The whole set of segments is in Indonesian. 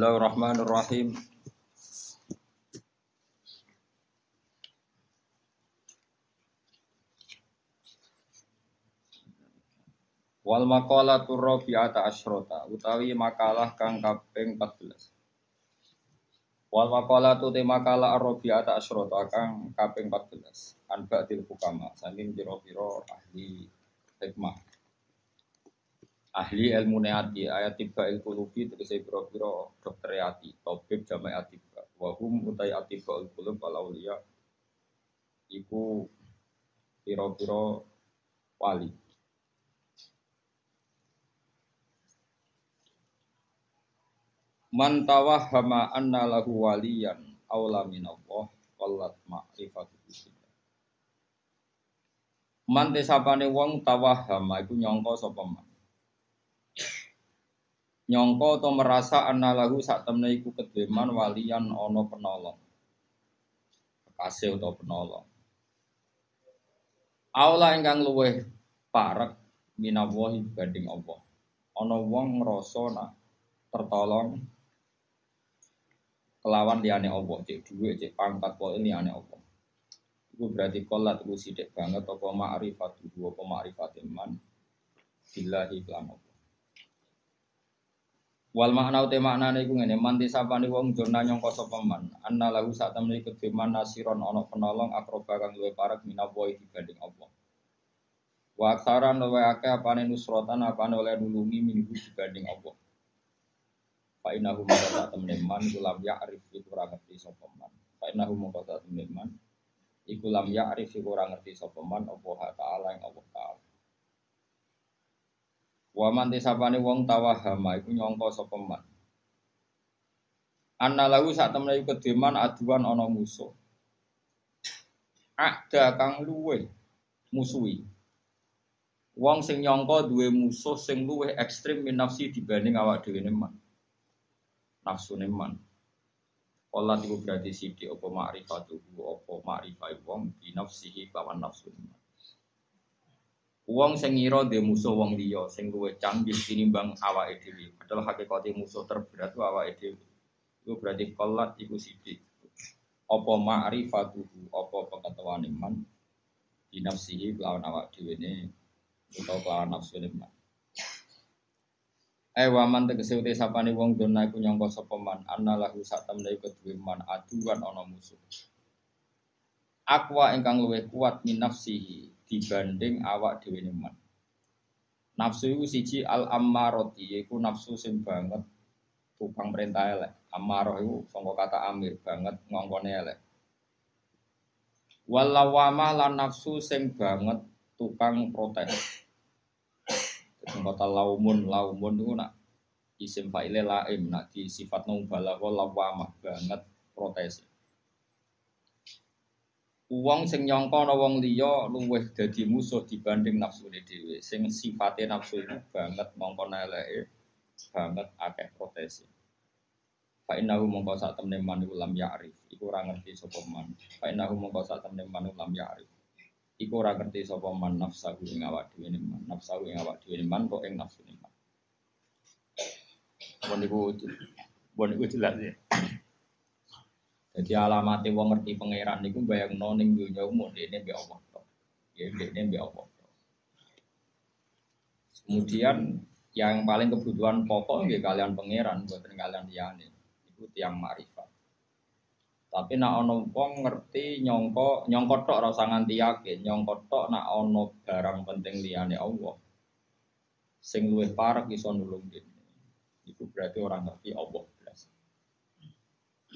Bismillahirrahmanirrahim. Wal maqalatu rabi'ata asyrota utawi makalah kang kaping 14. Wal maqalatu te makalah rabi'ata asyrota kang kaping 14. Anba til hukama saking pira-pira ahli hikmah. Ahli ilmu neati ayat tiba ilmu lubi tegese pira-pira dokter ati tabib jamae atiba wa hum utai atiba il qulub wal auliya. Iku pira-pira wali. Man tawahhama anna lahu waliyan aula minallah wallat ma'rifatu Man tesapane wong tawahhama iku nyangka sapa. Nyangka atau merasa anna lahu sak temne iku kedeman waliyan ana penolong. Kekasih utawa penolong. Aula ingkang luweh parek minallahi dibanding Allah. Ana wong ngrasa nak tertolong kelawan liyane Allah, cek dhuwit, cek pangkat ini liyane Allah. Itu berarti kolat itu sidik banget apa ma'rifat itu apa ma'rifat iman billahi Allah. Wal makna ute maknane iku ngene, man disapane wong jona nyangka sapa anna lahu sak temne iku man nasiron ana penolong akroba kang luwih parek minawa dibanding Allah. Wa aksaran luwih akeh apane nusrotan apane oleh nulungi minggu dibanding Allah. Fa innahu mongko temne man kulam ya'rif iku ora ngerti sapa man. Fa innahu mongko temne man iku lam ya'rif iku ora ngerti sapa apa taala ing Allah taala. Wa man tisapane wong tawahama iku nyangka sapa man. Anna lahu sak temne iku kedeman aduan ana musuh. Ada kang luwe musuhi. Wong sing nyangka duwe musuh sing luwih ekstrim min nafsi dibanding awak dhewe man nafsu neman. Allah itu berarti sidi apa ma'rifatuhu apa ma'rifai wong di nafsihi kawan nafsu neman. Wong sing ngira dhe musuh wong liya sing luwih canggih tinimbang awake dhewe. Padahal hakikate musuh terberat ku awake dhewe. Itu berarti kolat iku sidi. Apa ma'rifatuhu apa pengetahuan iman di nafsihi lawan awak dhewe ne utawa lawan nafsu neman. Eh waman tegese uti sapane wong dona iku nyangka sapa man lahu sak temne kedue man aduan ana musuh. Akwa ingkang luwih kuat min nafsihi dibanding awak dhewe man. Nafsu iku siji al ammarati yaiku nafsu sing banget tukang perintah elek. Amarah iku sangka kata amir banget ngongkone elek. Walawama lan nafsu sing banget tukang protes. Kata laumun, laumun itu nak isim fa'ile laim, nak di sifat balago lawamah banget protes. Uang sing nyongko ana wong liya luwih dadi musuh dibanding nafsu dhewe. Sing sifate nafsu itu banget mongko eleke, banget akeh protes. Fa innahu mongko sak temne man lam ya'rif. Iku ora ngerti sapa man. Fa innahu mongko sak temne man lam ya'rif iku ora ngerti sapa man nafsahu ing awak dhewe man nafsahu ing awak dhewe man kok ing nafsu man Bon iku bon iku jelas ya jadi alamat wong ngerti pangeran niku bayangno ning dunya umum dene mbek Allah tok ya dene mbek Allah kemudian yang paling kebutuhan pokok nggih kalian pangeran buatan kalian liyane itu tiang marifat tapi nak ono wong ngerti nyongko nyongko tok rasa nganti yakin, nyongko tok nak ono barang penting liyane Allah. Sing luwih parek iso nulung. Iku berarti orang ngerti Allah.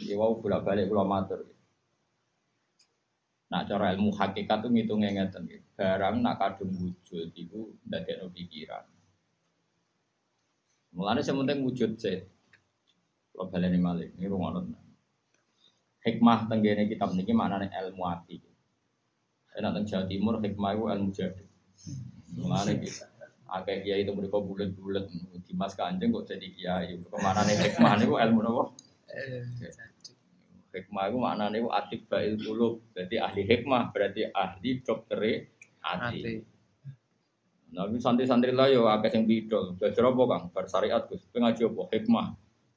Ya wau bolak-balik kula matur. Nak cara ilmu hakikat itu ngitungnya ngeten Barang nak kadung wujud itu ndadekno pikiran. Mulane sementing wujud sih. Kalau baleni malih, ini rungono hikmah tenggene kitab niki maknane ilmu ati. Enak teng Jawa Timur hikmah itu ilmu jadi. Mulane kita akeh kiai itu mereka bulat-bulat di mas kanjeng kok jadi kiai. Ke mana nih hikmah niku ilmu nopo? Hikmah itu maknane itu atik bail kulub. Berarti ahli hikmah berarti ahli dokter ati. Nabi santri-santri lah yo akeh sing bidol. Belajar apa Kang? Bar syariat Gus. Pengaji apa? Hikmah.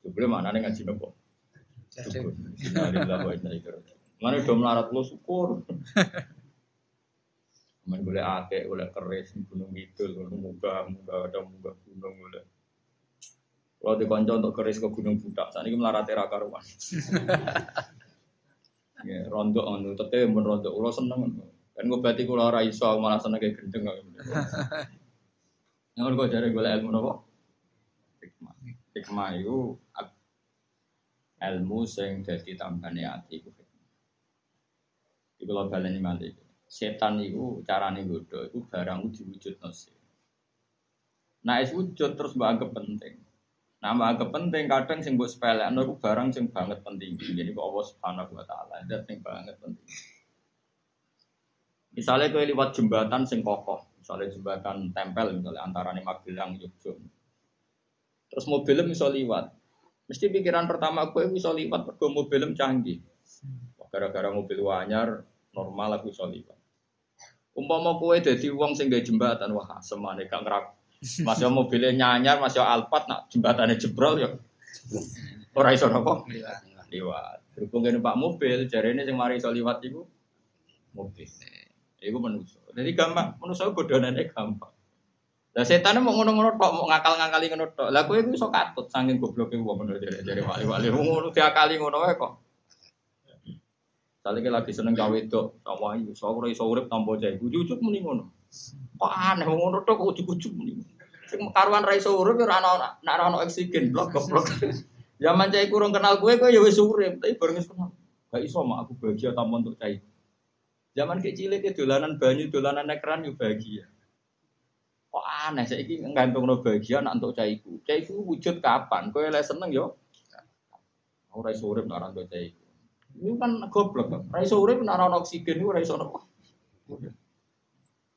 Jebule maknane ngaji? Jadi, Syukur. Mana do melarat lo syukur. Main boleh akeh, boleh keris, gunung kidul, boleh munggah, munggah, ada munggah gunung, boleh. Kalau di konco untuk keris ke gunung budak, saat ini melarat era karuan. ya, rontok anu, tapi mun rontok, ulo seneng. Kan gue berarti kalau ora iso, malah seneng kayak gendeng. Yang gue cari gue ilmu nopo. Hikmah. Hikmah itu ilmu sing dadi tambane ati iku hikmah. Iku lho baleni malih. Setan iku carane nggodho iku barang diwujudno sih. Nah, es wujud terus mbak anggap penting. Nah, mbak anggap penting kadang sing mbok sepelekno iku barang sing banget penting. Jadi kok Allah Subhanahu wa taala dat sing banget penting. Misalnya kowe liwat jembatan sing kokoh, misalnya jembatan tempel misalnya antarane Magelang Yogyo. Terus mobilnya bisa liwat. Mesti pikiran pertama gue bisa liwat mergo mobilnya canggih. Gara-gara mobil wanyar normal aku bisa liwat. Umpama kowe dadi wong sing gawe jembatan, wah semane gak ngerak. Masih mobilnya nyanyar, masih alpat, nak jembatannya jebrol ya. Ora iso napa? liwat. Berhubung kene Pak mobil, jarene sing mari iso liwat iku mobil. Iku manusia. Jadi gampang, manusia bodonane gampang. Lah setan mau ngono-ngono tok, mau ngakal-ngakali ngono tok. Lah kowe iku iso katut saking gobloke wong ngono jare-jare wali-wali ngono diakali ngono wae kok. Sale ki lagi seneng gawe wedok, sama iku iso ora iso urip tanpa jae. Ujuk-ujuk muni ngono. Kok aneh ngono tok kok ujuk-ujuk muni. Sing karuan ra iso urip ora ana nek ora ana oksigen blok goblok. Zaman cai kurang kenal gue, gue ya wis urip, tapi bareng wis kenal. Gak iso mak aku bahagia tanpa untuk cai. Zaman kecil ke dolanan banyu, dolanan ekran yo bahagia. Kok aneh saya ini nggantung no bahagia nak untuk caiku. Caiku wujud kapan? Kau yang seneng yo. Aku rai sore nak untuk caiku. Ini kan goblok kan. Rai sore nak orang oksigen itu rai sore.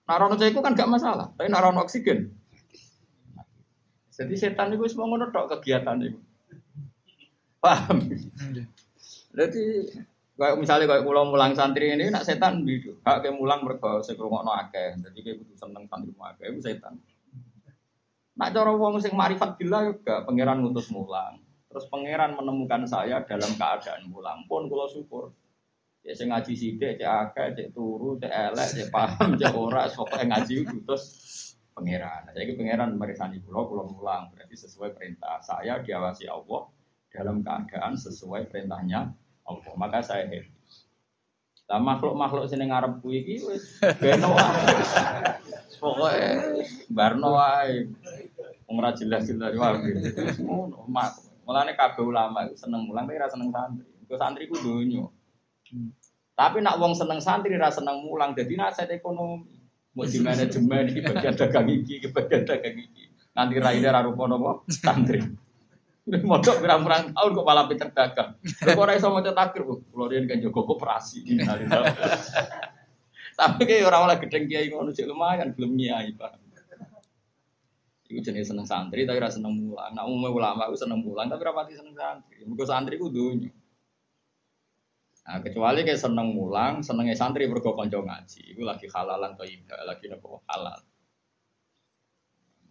Nak orang caiku kan gak masalah. Tapi nak orang oksigen. Jadi setan itu semua ngono tok kegiatan itu. Paham? Jadi kayak misalnya kayak pulau mulang santri ini nak setan bidu. Hak kayak mulang mergo sing ngrungokno akeh. Jadi kayak kudu seneng santri akeh itu setan. Nak cara wong sing marifat bila juga pangeran ngutus mulang. Terus pangeran menemukan saya dalam keadaan mulang pun kula syukur. Ya sing ngaji sithik cek akeh, cek turu, cek elek, cek paham, cek ora, pokoke ngaji utus pangeran. Nah, Jadi pangeran merisani kula kula mulang berarti sesuai perintah saya diawasi Allah dalam keadaan sesuai perintahnya Allah. Maka saya happy. Lah makhluk-makhluk sini ngarep kuwi iki wis beno. Pokoke barno wae. Wong ora jelas-jelas wae. Ngono, mak. Mulane kabeh ulama iku seneng mulang tapi ora seneng santri. Iku santri ku donya. Tapi nak wong seneng santri ra seneng mulang dadi nasihat ekonomi. Mau di manajemen iki bagian dagang iki, iki bagian dagang iki. Nanti raine ra rupa napa santri. Modok pirang-pirang tahun kok malah pinter dagang. Lha kok ora iso maca takbir, Bu. Kulo riyen kan jaga koperasi. Tapi kayak orang oleh gedeng kiai ngono sik lumayan belum nyai, Pak. Iku jenis seneng santri tapi rasa seneng mulang. Nah umumnya ulama aku seneng mulang tapi rapati seneng santri. Mergo santri ku dunya. Nah, kecuali kayak seneng mulang, senengnya santri mergo ngaji. Iku lagi halalan thayyibah, lagi nopo halal.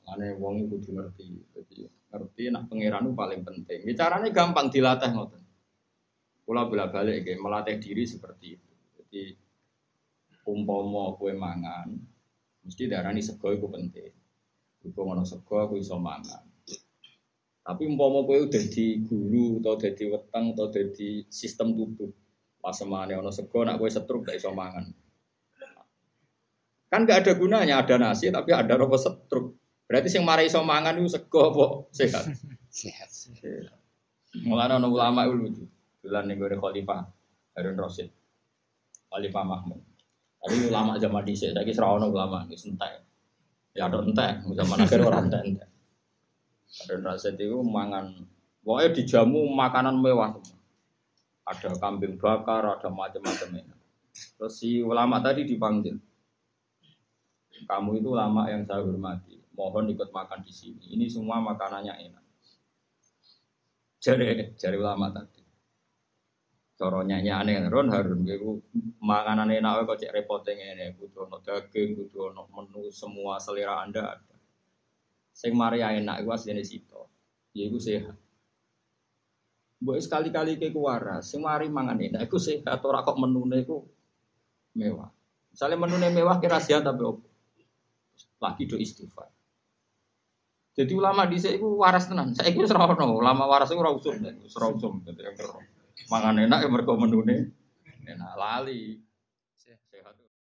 Ane wong iku kudu ngerti. Jadi ngerti nak pangeran itu paling penting. Ya, caranya gampang dilatih ngoten. Kula bola balik kayak melatih diri seperti itu. Jadi umpama kue mangan, mesti darani sego iku penting. Iku ngono sego aku iso mangan. Tapi umpama kue udah di guru atau udah di weteng atau udah di sistem tubuh. Pas semane ono sego nak kue setruk gak iso mangan. Kan gak ada gunanya ada nasi tapi ada robo setruk. Berarti sing marai iso mangan itu sego apa sehat. Sehat. Mulane ana ulama itu lucu. Bulan ning gore Khalifah Harun Rasid. Khalifah Mahmud. Tapi ulama zaman dhisik saiki ora ono ulama wis entek. Ya ada entek, zaman akhir ora entek. Harun Rasid itu mangan pokoknya dijamu makanan mewah semua. Ada kambing bakar, ada macam-macam ini. Terus si ulama tadi dipanggil. Kamu itu ulama yang saya hormati. Mohon ikut makan di sini. Ini semua makanannya enak. Jari, jari ulama tadi. Cara nyanyi Ron Harun iku makanan enak kok cek repote ngene, kudu ono daging, kudu ono menu semua selera Anda ada. Sing mari enak iku asline sito. Ya iku sehat. Mbok sekali-kali ke waras, sing mari mangan enak iku sehat ora kok menune iku mewah. Misalnya menune mewah kira sehat tapi opo? Lagi do istighfar. Jadi ulama di sini waras tenan. Saya kira serau ulama waras itu ora usum, ora usum. Mangan enak ya mergo menune enak lali.